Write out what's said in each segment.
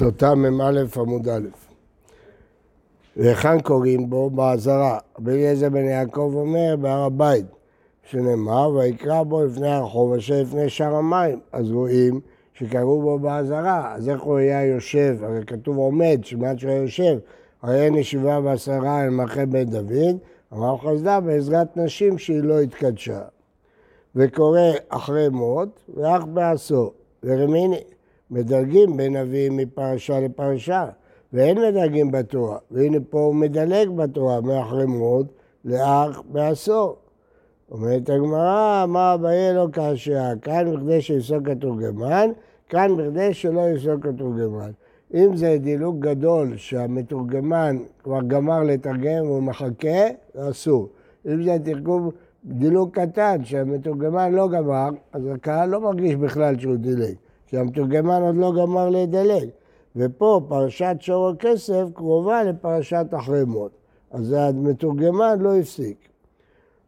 סוטה מ"א עמוד א'. והיכן קוראים בו? בעזרה. רבי אליעזר בן יעקב אומר בהר הבית, שנאמר, ויקרא בו לפני הרחוב אשר לפני שער המים. אז רואים שקראו בו בעזרה. אז איך הוא היה יושב? הרי כתוב עומד, שמעת שהוא היה יושב. הרי אין ישיבה בעשרה אל מלכי בית דוד, אמר חסדה בעזרת נשים שהיא לא התקדשה. וקורא אחרי מות ואח בעשור. ורמיני. מדלגים בין נביאים מפרשה לפרשה, ואין מדלגים בתורה. והנה פה הוא מדלג בתורה מאחרי מות לאח בעשור. אומרת הגמרא, מה אביי לא קשה, כאן בכדי שיפסוק התורגמן, כאן בכדי שלא יפסוק התורגמן. אם זה דילוג גדול שהמתורגמן כבר גמר לתרגם והוא מחכה, אסור. אם זה תרגום דילוג קטן שהמתורגמן לא גמר, אז הקהל לא מרגיש בכלל שהוא דילג. כי המתורגמן עוד לא גמר לדלג. ופה פרשת שור הכסף קרובה לפרשת אחרי מות. אז המתורגמן לא הפסיק.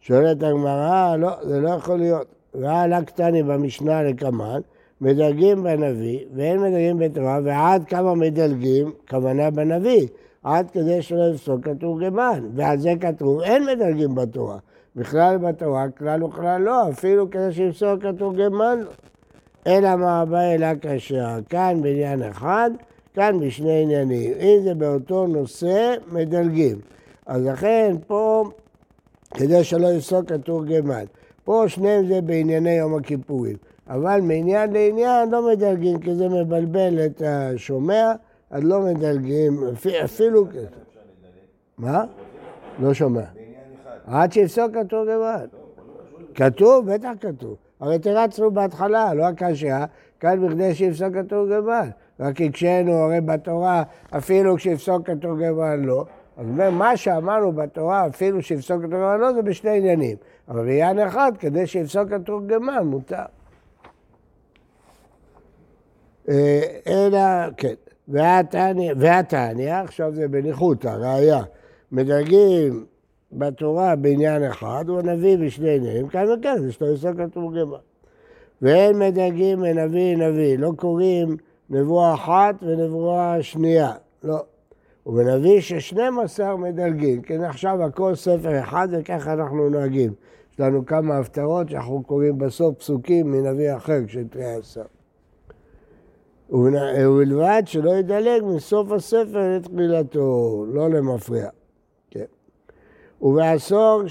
שואלת הגמרא, לא, זה לא יכול להיות. ועלה קטני במשנה לקמן, מדלגים בנביא ואין מדלגים בתורה, ועד כמה מדלגים, כוונה בנביא, עד כדי שלא יפסוק התורגמן. ועל זה כתוב, אין מדלגים בתורה. בכלל בתורה, כלל וכלל לא, אפילו כדי שיפסוק התורגמן. אלא מה הבא אלא כאשר כאן בעניין אחד, כאן בשני עניינים. אם זה באותו נושא, מדלגים. אז לכן פה, כדי שלא יפסוק התורגמן. פה שניהם זה בענייני יום הכיפורים. אבל מעניין לעניין לא מדלגים, כי זה מבלבל את השומע, אז לא מדלגים, אפילו... מה? לא שומע. עד שיפסוק התורגמן. כתוב? בטח כתוב. הרי תרצנו בהתחלה, לא הקשיא, כאן בכדי שיפסוק התורגמן. רק הקשינו הרי בתורה, אפילו כשיפסוק התורגמן לא. אז מה שאמרנו בתורה, אפילו שיפסוק התורגמן לא, זה בשני עניינים. אבל בעניין אחד, כדי שיפסוק התורגמן, מותר. אה, אלא, כן. והתניא, עכשיו זה בניחותא, ראיה. מדרגים בתורה בעניין אחד, הוא הנביא בשני עניינים, כאן וכאן, זה שאתה עושה כתורגמה. ואין מדגים מנביא נביא, לא קוראים נבואה אחת ונבואה שנייה, לא. ובנביא ששנים עשר מדלגים, כי עכשיו הכל ספר אחד וככה אנחנו נוהגים. יש לנו כמה הפטרות שאנחנו קוראים בסוף פסוקים מנביא אחר כשתראה עשר. ובלבד שלא ידלג מסוף הספר לתחילתו, לא למפריע. ובעשור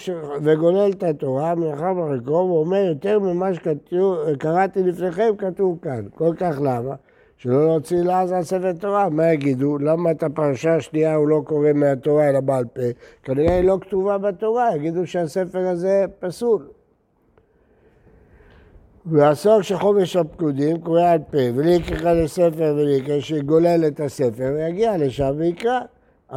וגולל את התורה, מלאכה בחלקו, ואומר יותר ממה שקראתי לפניכם, כתוב כאן. כל כך למה? שלא להוציא לעז על ספר תורה. מה יגידו? למה את הפרשה השנייה הוא לא קורא מהתורה אלא בעל פה? כנראה היא לא כתובה בתורה, יגידו שהספר הזה פסול. ועשור שחומש הפקודים קורא על פה, וליקחה לספר וליקחה, שיגולל את הספר, ויגיע לשם ויקרא.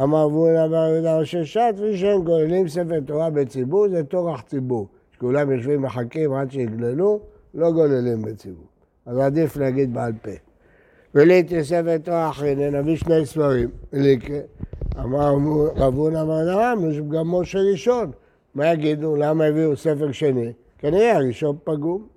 אמר בונה בר יהודה ש"ת, ושהם גוללים ספר תורה בציבור, זה טורח ציבור. שכולם יושבים מחכים עד שיגללו, לא גוללים בציבור. אז עדיף להגיד בעל פה. וליתי ספר תורה אחרי, נביא שני ספרים. וליקה, אמר רב הונא אמר דרם, יש גם משה ראשון. מה יגידו? למה הביאו ספר שני? כנראה הראשון פגום.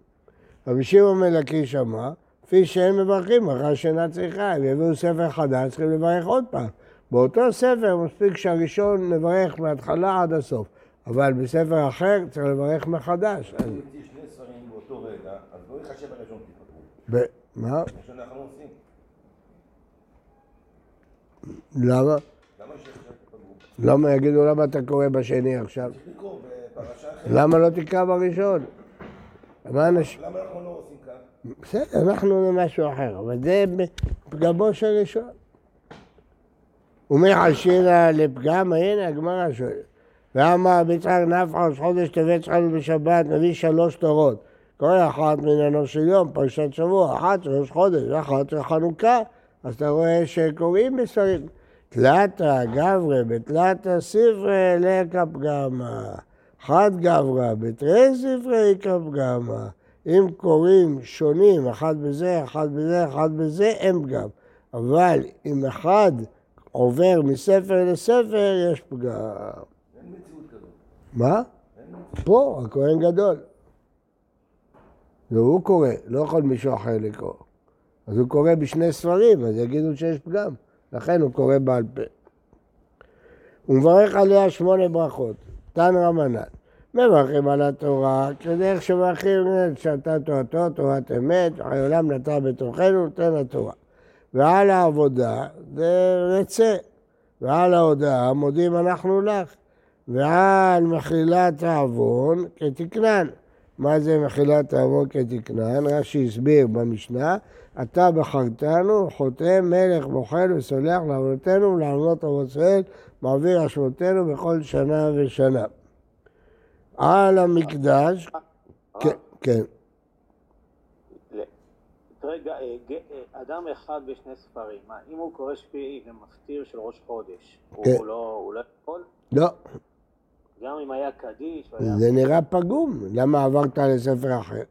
רבי שמעון מלקיש אמר, כפי שהם מברכים אחרי שינה צריכה, הם יביאו ספר חדש, צריכים לברך עוד פעם. באותו ספר מספיק שהראשון נברך מההתחלה עד הסוף, אבל בספר אחר צריך לברך מחדש. אם תהיה שני ספרים באותו רגע, אז לא יחשב הראשון תתפתחו. מה? הראשון אנחנו עושים. למה? למה יגידו למה אתה קורא בשני עכשיו? למה לא תקרא בראשון? למה אנחנו לא עושים כך? בסדר, אנחנו במשהו אחר, אבל זה פגמו של ראשון. ומחשירה לפגם, הנה הגמרא שואלת. ואמר ביצחק נפחא ראש חודש טבת צריכה בשבת, נביא שלוש תורות. כל אחת מעניינו של יום, פרשת שבוע, אחת ראש חודש, אחת חנוכה. אז אתה רואה שקוראים בספרים. תלתא גברא בתלתא ספרי לקא פגמה. חד גברא בתרי ספרי קא פגמה. אם קוראים שונים, אחד בזה, אחד בזה, אחד בזה, אין פגם. אבל אם אחד עובר מספר לספר, יש פגם. אין מציאות כזאת. מה? פה, הכהן גדול. והוא קורא, לא יכול מישהו אחר לקרוא. אז הוא קורא בשני ספרים, אז יגידו שיש פגם. לכן הוא קורא בעל פה. הוא מברך עליה שמונה ברכות. תן רמנן. מברכים על התורה, כדרך שמברכים שאתה תורתו, תורת אמת, וחי עולם נטע בתוכנו, נותן התורה. ועל העבודה זה רצה, ועל ההודעה מודים אנחנו לך, ועל מחילת העוון כתקנן. מה זה מחילת העוון כתקנן? רש"י הסביר במשנה, אתה בחרתנו, חותם מלך בוחל וסולח לעוונותינו ולעוונות אבות ישראל, מעביר אשמותינו בכל שנה ושנה. על המקדש, כן, כן. רגע, אה, אה, אדם אחד בשני ספרים, מה, אם הוא קורא שביעי ומפטיר של ראש חודש, כן. הוא לא, לא יכול? לא. גם אם היה קדיש? זה נראה פגום, למה עברת לספר אחר?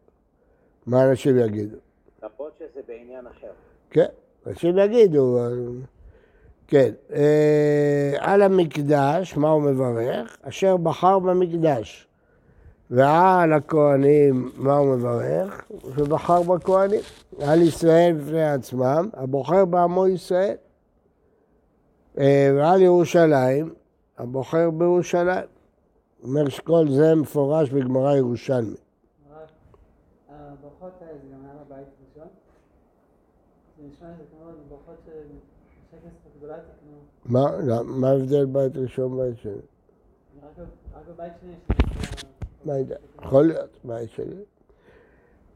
מה אנשים יגידו? למרות שזה בעניין אחר. כן, אנשים יגידו, כן. אה, על המקדש, מה הוא מברך? אשר בחר במקדש. ועל הכהנים, מה הוא מברך? שבחר בכהנים. על ישראל בפני עצמם, הבוחר בעמו ישראל. אה, ועל ירושלים, הבוחר בירושלים. אומר שכל זה מפורש בגמרא ירושלמי. הברכות האלה זה גם היה בבית ראשון? זה נשמע שזה כמו ברכות של שקס גדולה תקנו. מה ההבדל בית ראשון ובית שני? רק בבית שני יש... מה יודע? יכול להיות, מה יש לי?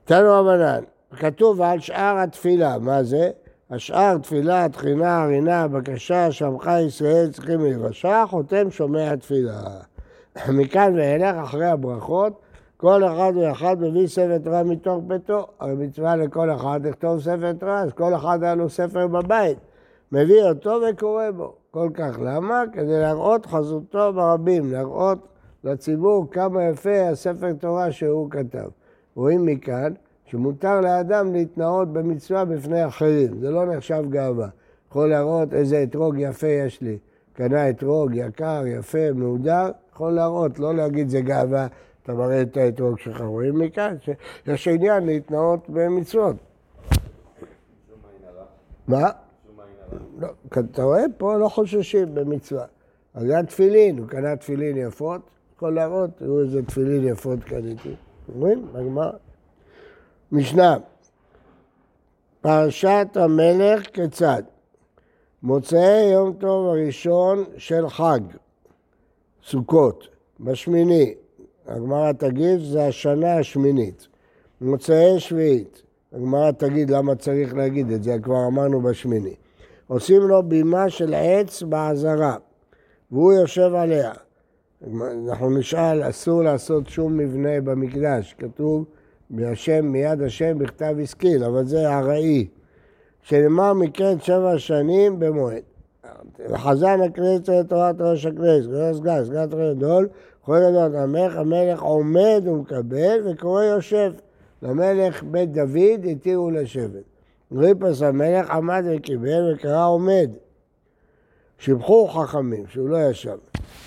תנו רבנן, כתוב על שאר התפילה, מה זה? השאר תפילה, תחינה, רינה, בקשה, שמחה ישראל צריכים להיוושע, חותם שומע תפילה. מכאן ואילך, אחרי הברכות, כל אחד ואחד מביא ספר תורה מתוך ביתו. הרי מצווה לכל אחד לכתוב ספר תורה, אז כל אחד היה לו ספר בבית. מביא אותו וקורא בו. כל כך למה? כדי להראות חזותו ברבים, להראות לציבור כמה יפה הספר תורה שהוא כתב. רואים מכאן שמותר לאדם להתנאות במצווה בפני אחרים, זה לא נחשב גאווה. יכול להראות איזה אתרוג יפה יש לי. קנה אתרוג יקר, יפה, מהודר, יכול להראות, לא להגיד זה גאווה, אתה מראה את האתרוג שלך. רואים מכאן שיש עניין להתנאות במצוות. מה? לא, אתה רואה? פה לא חוששים במצווה. אז זה התפילין, הוא קנה תפילין יפות, יכול להראות, תראו איזה תפילין יפות קניתי. אומרים? בגמרא. משנה, פרשת המלך כיצד? מוצאי יום טוב הראשון של חג, סוכות, בשמיני, הגמרא תגיד, זה השנה השמינית. מוצאי שביעית, הגמרא תגיד למה צריך להגיד את זה, כבר אמרנו בשמיני. עושים לו בימה של עץ בעזרה, והוא יושב עליה. אנחנו נשאל, אסור לעשות שום מבנה במקדש, כתוב מהשם, מיד השם בכתב השכיל, אבל זה ארעי. שנאמר מקרן שבע שנים במועד. חזן הכנסת לתורת ראש הכנסת, גדול סגן, סגן תורת גדול, כל גדול המלך, המלך עומד ומקבל וקורא יושב. למלך בית דוד התירו לשבת. ריפס המלך עמד וקיבל וקרא עומד. שיבחו חכמים שהוא לא ישב.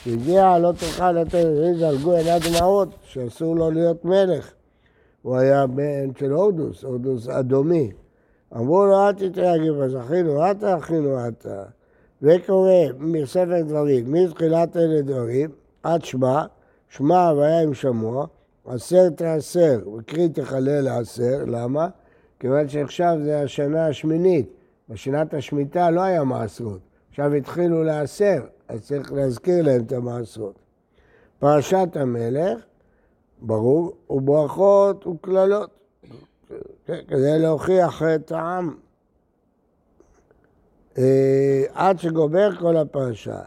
שהגיע לא תוכל לתת, זלגו עיניו דמעות, שאסור לו להיות מלך. הוא היה בן של הורדוס, הורדוס אדומי. אמרו לו, אל תתרגל, אז אחינו אתה, אחינו אתה. וקורא מספר דברים, מתחילת אלה דברים, עד שמע, שמע והיה עם שמוע, עשר תעשר, וקריא תחלל לעשר, למה? כיוון שעכשיו זה השנה השמינית, בשנת השמיטה לא היה מעשרות, עכשיו התחילו לעשר, אז צריך להזכיר להם את המעשרות. פרשת המלך, ברור, וברכות וקללות. כן, כדי להוכיח את העם. אה, עד שגובר כל הפרשה.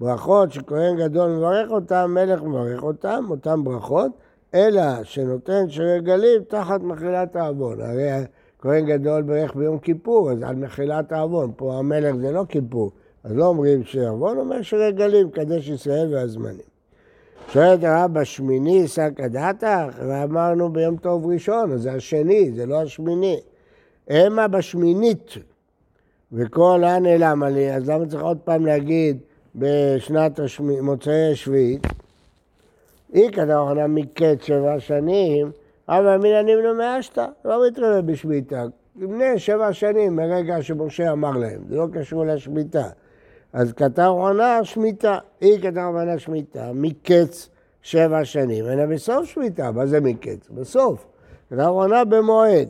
ברכות שכהן גדול מברך אותם, מלך מברך אותם, אותם ברכות, אלא שנותן שירי גלים תחת מחילת העוון. הרי כהן גדול ברך ביום כיפור, אז על מחילת העוון. פה המלך זה לא כיפור. אז לא אומרים שירי עוון, אומר שירי גלים, קדש ישראל והזמנים. שואלת הרב, בשמיני סקא דתך? ואמרנו ביום טוב ראשון, אז זה השני, זה לא השמיני. המה בשמינית, וכל הנעלם לי, אז למה צריך עוד פעם להגיד בשנת השמי, מוצאי השביעית? אי כדאוכנה מקץ שבע שנים, אבל מן הנמנו מאשתא, לא מתרבה בשמיטה. לפני שבע שנים, מרגע שמשה אמר להם, זה לא קשור לשמיטה. אז כתב עונה שמיטה, היא כתב עונה שמיטה, מקץ שבע שנים, אלא בסוף שמיטה, מה זה מקץ? בסוף. כתב עונה במועד.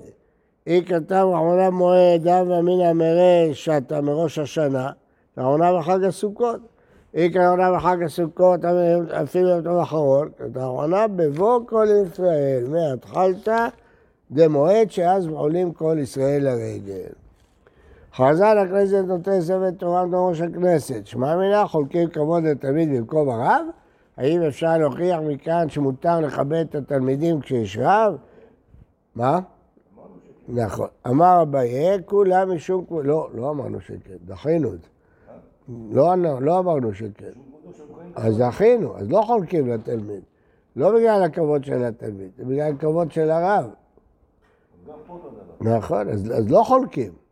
היא כתב עונה במועד, דא אמינא מראה שתה מראש השנה, העונה בחג הסוכות. היא כעונה בחג הסוכות, אפילו יום טוב אחרון, העונה בבוא כל ישראל, מהתחלתא דמועד שאז עולים כל ישראל לרגל. חז"ל הכנסת נותן ספר תורה ראש הכנסת, שמע מינה חולקים כבוד לתלמיד במקום הרב? האם אפשר להוכיח מכאן שמותר לכבד את התלמידים כשיש רב? מה? נכון. אמר אביי, כולם משום... לא, לא אמרנו שכן, דחינו את זה. לא, לא אמרנו שכן. אז זכינו, אז לא חולקים לתלמיד. לא בגלל הכבוד של התלמיד, זה בגלל הכבוד של הרב. נכון, אז לא חולקים.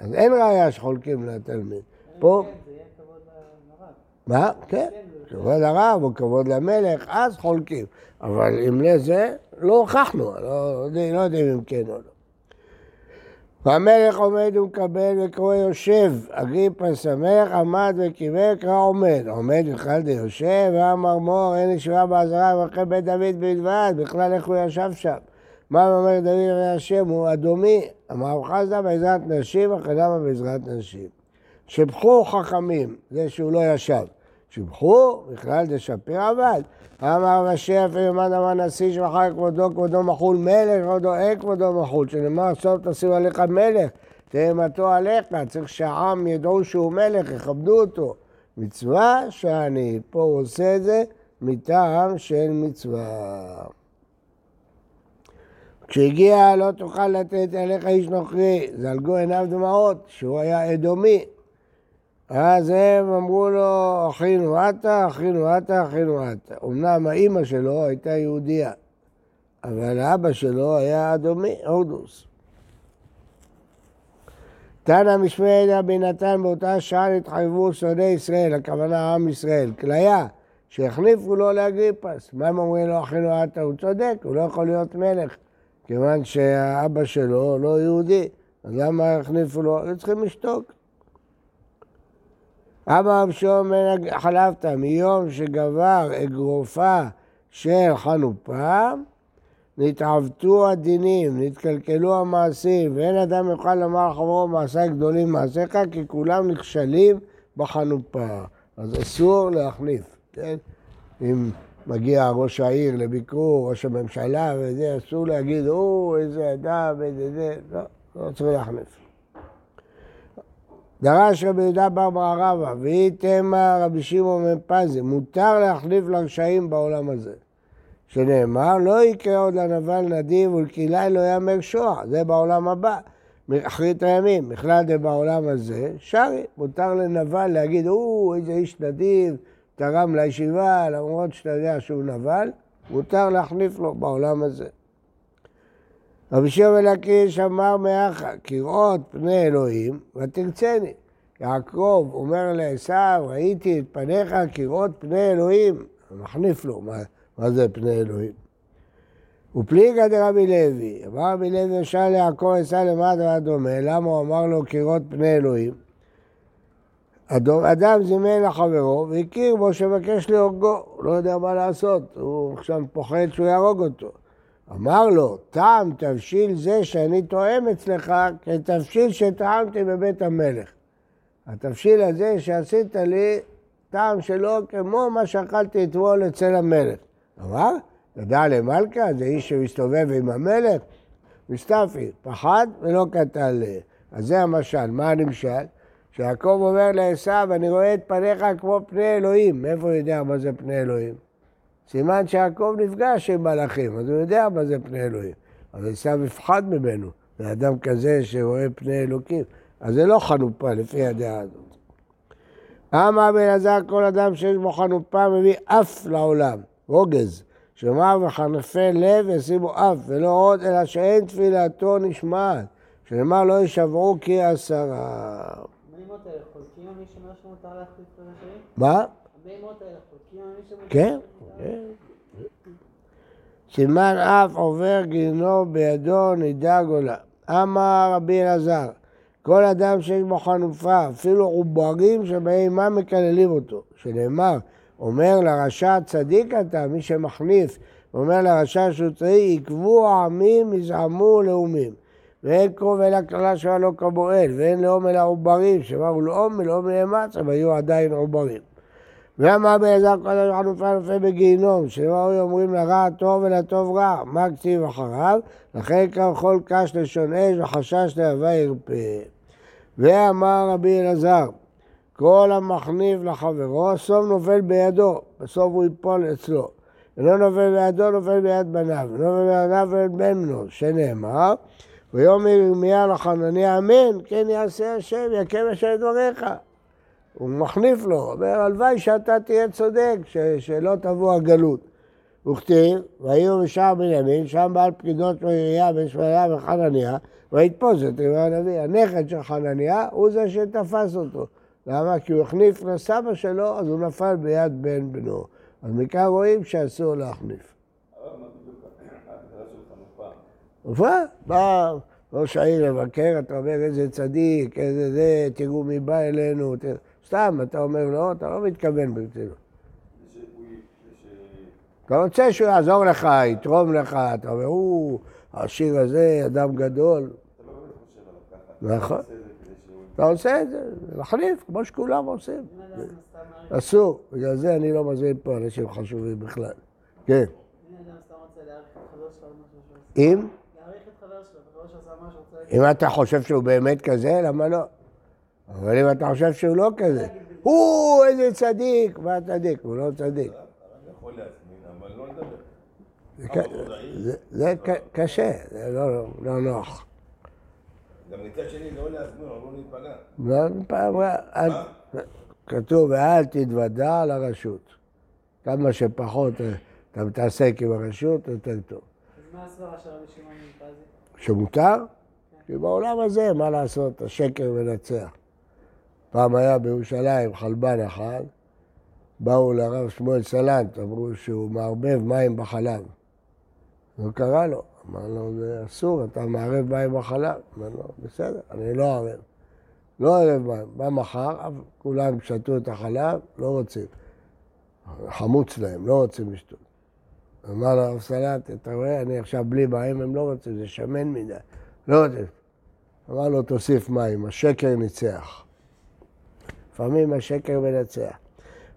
אז אין ראייה שחולקים לתלמיד. פה... מה? כן, כבוד לרב או כבוד למלך, אז חולקים. אבל אם לזה, לא הוכחנו, לא, לא יודעים אם כן או לא. והמלך עומד ומקבל וקורא יושב, אגריפה שמח, עמד וקיבל, קרא עומד. עומד בכלל דיושב, ואמר מור, אין ישיבה בעזרה, ואחרי בית דוד בלבד, בכלל איך הוא ישב שם. מה אומר הרי השם, הוא אדומי, אמר חסדה בעזרת נשים, אחרמה בעזרת נשים. שבחו חכמים, זה שהוא לא ישב. שבחו, בכלל זה שפיר עבד. אמר משיח וימן אמר נשיא שמחר כבודו כבודו מחול מלך, כבודו אין כבודו מחול, שנאמר סוף תשים עליך מלך, תאמתו עליך, צריך שהעם ידעו שהוא מלך, יכבדו אותו. מצווה שאני, פה עושה את זה מטעם של מצווה. כשהגיע לא תוכל לתת אליך איש נוכרי, זלגו עיניו דמעות, שהוא היה אדומי, אז הם אמרו לו, אחינו אתה, אחינו אתה, אחינו אתה. אמנם האימא שלו הייתה יהודייה, אבל האבא שלו היה אדומי, הורדוס. תנא משמעאל רבי נתן באותה שעה התחייבו שונאי ישראל, הכוונה עם ישראל, כליה, שהחליפו לו לאגריפס. מה הם אומרים לו, אחינו אתה? הוא צודק, הוא לא יכול להיות מלך, כיוון שהאבא שלו לא יהודי. אז למה החליפו לו? היו צריכים לשתוק. אבא רב חלפת מיום שגבר אגרופה של חנופה, נתעוותו הדינים, נתקלקלו המעשים, ואין אדם יוכל לומר לחברו מעשה גדולים מעשיך, כי כולם נכשלים בחנופה. אז אסור להחליף, כן? אם מגיע ראש העיר לביקור, ראש הממשלה וזה, אסור להגיד, או, איזה אדם, איזה זה, לא, לא צריך להחליף. דרש רבי יהודה בר בר רבא, והיא תמה רבי שמעון בן פזי, מותר להחליף לרשעים בעולם הזה. שנאמר, לא יקרה עוד לנבל נדיב ולכלאי לא יאמר שוע, זה בעולם הבא, אחרית הימים. בכלל זה בעולם הזה, שרי, מותר לנבל להגיד, או, איזה איש נדיב, תרם לישיבה, למרות שאתה יודע שהוא נבל, מותר להחליף לו בעולם הזה. רבי שמעון לקיש אמר מאחה, כראות פני אלוהים ותרצני. יעקב אומר לעשו, ראיתי את פניך כראות פני אלוהים. מחניף לו, מה, מה זה פני אלוהים? ופליגא דרבי לוי, אמר רבי לוי ישר ליעקב עשו למטה והדומה, למה הוא אמר לו כראות פני אלוהים? אדם זימן לחברו והכיר בו שמבקש להורגו, הוא לא יודע מה לעשות, הוא עכשיו פוחד שהוא יהרוג אותו. אמר לו, טעם תבשיל זה שאני טועם אצלך כתבשיל שטעמתי בבית המלך. התבשיל הזה שעשית לי, טעם שלו כמו מה שאכלתי אתמול אצל המלך. אמר, ידע למלכה, זה איש שמסתובב עם המלך? מסתפי, פחד ולא קטן ל... אז זה המשל. מה הנמשל? שיעקב אומר לעשו, אני רואה את פניך כמו פני אלוהים. מאיפה הוא יודע מה זה פני אלוהים? סימן שיעקב נפגש עם מלאכים, אז הוא יודע מה זה פני אלוהים. אבל עשיו יפחד ממנו, זה אדם כזה שרואה פני אלוקים. אז זה לא חנופה לפי הדעה הזאת. אמר בן עזר כל אדם שיש בו חנופה מביא אף לעולם, רוגז, שמר וחנפי לב ישימו אף, ולא עוד, אלא שאין תפילתו נשמעת, שנאמר לא ישבעו כי עשרה. מה? כן, כן. סימן אף עובר גינו בידו נידה גולה. אמר רבי אלעזר, כל אדם שיש בו חנופה, אפילו עוברים שבהם מה מקללים אותו, שנאמר, אומר לרשע צדיק אתה, מי שמחניף, אומר לרשע שהוא צדיק, עקבו העמים, יזעמו לאומים. ואין קרוב אלא כללה שהיה לו כמואל, ואין לאום אלא עוברים, שבאו לאום ולאום לאמץ, אבל היו עדיין עוברים. ואמר באלעזר קודש חנופה נופל בגיהינום, שבאו אומרים לרע טוב ולטוב רע, מה כתיב אחריו? לכן כל קש לשון אש וחשש להווה ירפה. ואמר רבי אלעזר, כל המחניף לחברו, סוף נופל בידו, בסוף הוא ייפול אצלו. ולא נופל בידו, נופל ביד בניו, ולא נופל בידיו ולא בן בנו, שנאמר, ויאמר ירמיה לחנניה אמן, כן יעשה השם, יקם את דבריך. הוא מחניף לו, אומר, הלוואי שאתה תהיה צודק, ש, שלא תבוא הגלות. וכתיב, והיו בשער בנימין, שם בעל פקידות מעירייה בן שמעיה וחנניה, ויתפוס את ריבו הנביא. הנכד של חנניה הוא זה שתפס אותו. למה? כי הוא החניף לסבא שלו, אז הוא נפל ביד בן בנו. אז מכאן רואים שאסור להחניף. הופעה, בא ראש העיר לבקר, אתה אומר איזה צדיק, איזה זה, תראו מי בא אלינו, סתם, אתה אומר לו, אתה לא מתכוון ברצינות. אתה רוצה שהוא יעזור לך, יתרום לך, אתה אומר, הוא, השיר הזה, אדם גדול. נכון. אתה עושה את זה, מחליף, כמו שכולם עושים. אסור, בגלל זה אני לא מזמין פה אנשים חשובים בכלל. כן. אם? אם אתה חושב שהוא באמת כזה, למה לא? אבל אם אתה חושב שהוא לא כזה, הוא איזה צדיק, מה צדיק? הוא לא צדיק. זה קשה, זה לא נוח. גם מצד שני לא להזמין, לא להיפגע. כתוב, ואל תתוודע לרשות. כמה שפחות אתה מתעסק עם הרשות, יותר טוב. אז מה הסברה של רבי שמעון מפזי? שמותר? כי בעולם הזה, מה לעשות, השקר מנצח. פעם היה בירושלים חלבן אחד, באו לרב שמואל סלנט, אמרו שהוא מערבב מים בחלב. הוא קרא לו, אמר לו, זה אסור, אתה מערב מים בחלב. אמר לו, בסדר, אני לא ערב. לא ערב מים. בא מחר, כולם שתו את החלב, לא רוצים. חמוץ להם, לא רוצים לשתות. אמר לרב סלנט, אתה רואה, אני עכשיו בלי מים, הם לא רוצים, זה שמן מדי. לא רוצים. אמר לו, תוסיף מים, השקר ניצח. לפעמים השקר מנצח.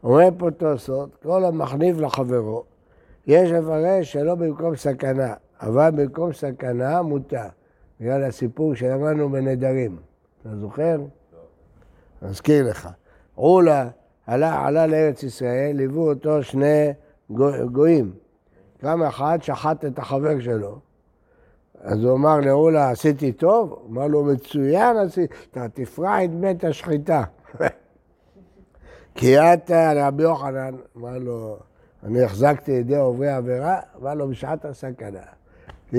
אומר פה תוספות, כל המחניף לחברו, יש לפרש שלא במקום סכנה, אבל במקום סכנה מותר. בגלל הסיפור שלמדנו בנדרים. אתה זוכר? לא. אזכיר לך. עולה עלה, עלה לארץ ישראל, ליוו אותו שני גויים. קם אחד, שחט את החבר שלו. אז הוא אמר לעולה, עשיתי טוב? אמר לו, מצוין עשיתי, אתה תפרע את בית השחיטה. כי אתה רבי יוחנן, אמר לו, אני החזקתי ידי עוברי עבירה, אמר לו, בשעת הסכנה.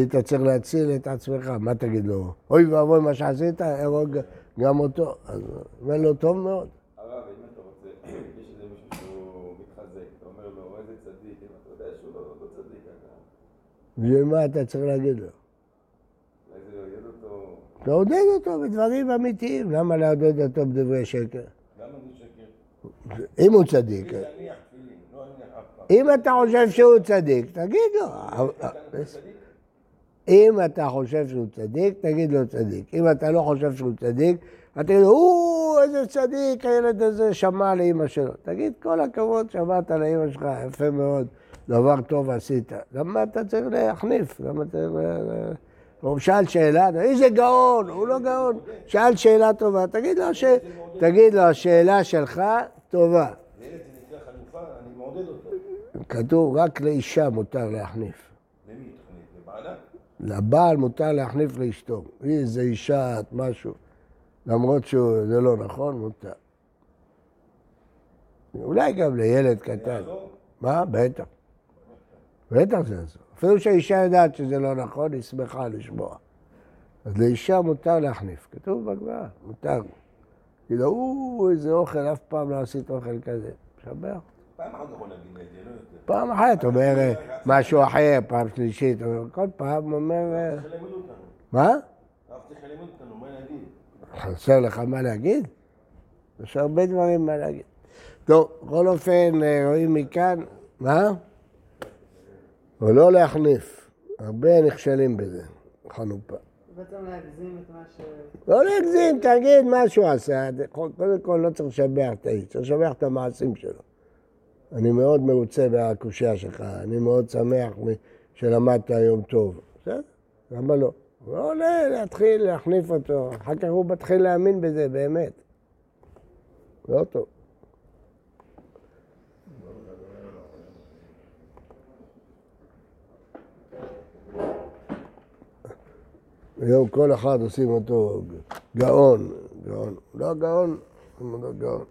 אתה צריך להציל את עצמך, מה תגיד לו? אוי ואבוי מה שעשית, הרוג גם אותו. אז אומר לו, טוב מאוד. הרב, אם אתה רוצה, יש איזה מישהו שהוא מתחזק, אתה אומר לו, איזה צדיק, אם אתה יודע שהוא לא, לא צדיק, אתה... בשביל מה אתה צריך להגיד לו? לעודד אותו בדברים אמיתיים, למה לעודד אותו בדברי שקר? אם הוא צדיק. אם אתה חושב שהוא צדיק, תגיד לו. אם אתה חושב שהוא צדיק, תגיד לו צדיק. אם אתה לא חושב שהוא צדיק, אתה תגיד לו, או, איזה צדיק, הילד הזה שמע לאימא שלו. תגיד, כל הכבוד, שמעת לאימא שלך, יפה מאוד, דבר טוב עשית. למה אתה צריך להחניף? למה אתה צריך... הוא שאל שאלה, איזה גאון, הוא לא גאון. שאל שאלה טובה, תגיד לו, ש... תגיד לו, השאלה שלך טובה. כתוב, רק לאישה מותר להחניף. לבעל מותר להחניף לאשתו. איזה אישה, את משהו. למרות שזה לא נכון, מותר. אולי גם לילד קטן. מה? בטח. בטח זה אסור. אפילו שהאישה יודעת שזה לא נכון, היא שמחה לשמוע. אז לאישה מותר להחניף. כתוב בגמרא, מותר. כאילו, או, איזה אוכל, אף פעם לא עשית אוכל כזה. משבח. פעם אחת יכול להגיד את זה, לא יותר. פעם אחת אומר משהו אחר, פעם שלישית, כל פעם אומר... לא מה? חסר לך מה להגיד? יש הרבה דברים מה להגיד. טוב, בכל אופן, אה, רואים מכאן, מה? או לא להחניף. הרבה נכשלים בזה, חנופה. בעצם להגזים את מה ש... לא להגזים, תגיד מה שהוא עשה. קודם כל לא צריך לשבח את האיש, צריך לשבח את המעשים שלו. אני מאוד מרוצה מהקושייה שלך, אני מאוד שמח שלמדת היום טוב. בסדר, למה לא? לא עולה להתחיל להחניף אותו, אחר כך הוא מתחיל להאמין בזה, באמת. לא טוב. היום כל אחד עושים אותו גאון, גאון. לא גאון, לא גאון.